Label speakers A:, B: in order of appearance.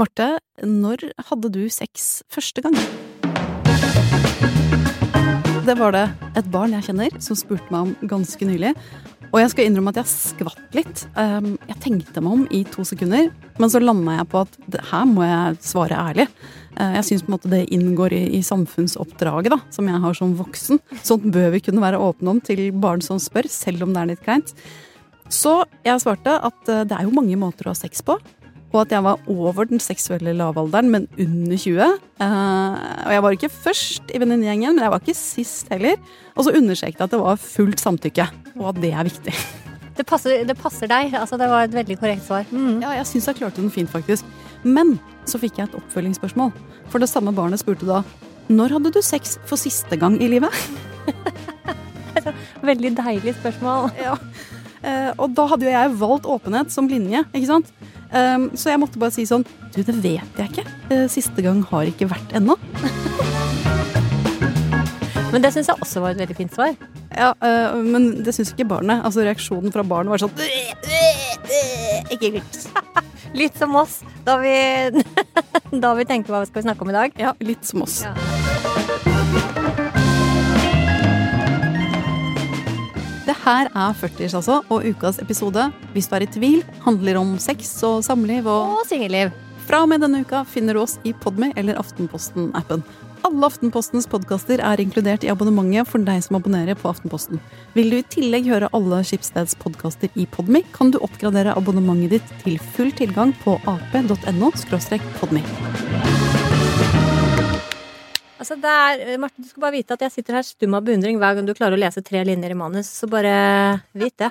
A: Marte, når hadde du sex første gang? Det var det et barn jeg kjenner som spurte meg om ganske nylig. Og jeg skal innrømme at jeg skvatt litt. Um, Jeg tenkte meg om i to sekunder, men så landa jeg på at her må jeg svare ærlig. Eh, Jeg syns på en måte det inngår i, i samfunnsoppdraget da, som jeg har som voksen. Sånt bør vi kunne være åpne om til barn som spør, selv om det er litt kleint. Så jeg svarte at eh, det er jo mange måter å ha sex på. Og at jeg var over den seksuelle lavalderen, men under 20. Eh, og jeg var ikke først i venninnegjengen, men jeg var ikke sist heller. Og så understreket jeg at det var fullt samtykke, og at det er viktig.
B: Det passer, det passer deg. Altså, det var et veldig korrekt svar. Mm.
A: Ja, jeg syns jeg klarte den fint, faktisk. Men så fikk jeg et oppfølgingsspørsmål. For det samme barnet spurte da når hadde du sex for siste gang i livet?
B: Veldig deilig spørsmål.
A: Ja. Eh, og da hadde jo jeg valgt åpenhet som linje, ikke sant? Um, så jeg måtte bare si sånn Du, det vet jeg ikke. Eh, siste gang har ikke vært ennå.
B: Men det syns jeg også var et veldig fint svar.
A: Ja, uh, men det syns ikke barnet. Altså Reaksjonen fra barnet var sånn Ikke kult.
B: Litt som oss da vi, da vi tenkte hva vi skal snakke om i dag.
A: Ja, litt som oss.
B: Ja.
A: Det her er 40s, altså, og ukas episode, hvis du er i tvil, handler om sex og samliv og
B: Og singelliv.
A: Fra og med denne uka finner du oss i Podme eller Aftenposten-appen. Alle Aftenpostens podkaster er inkludert i abonnementet for deg som abonnerer på Aftenposten. Vil du i tillegg høre alle Skipsteds podkaster i Podme, kan du oppgradere abonnementet ditt til full tilgang på ap.no podme.
B: Altså er, Martin, du skal bare vite at jeg sitter her stum av beundring hver gang du klarer å lese tre linjer i manus. Så bare vit det.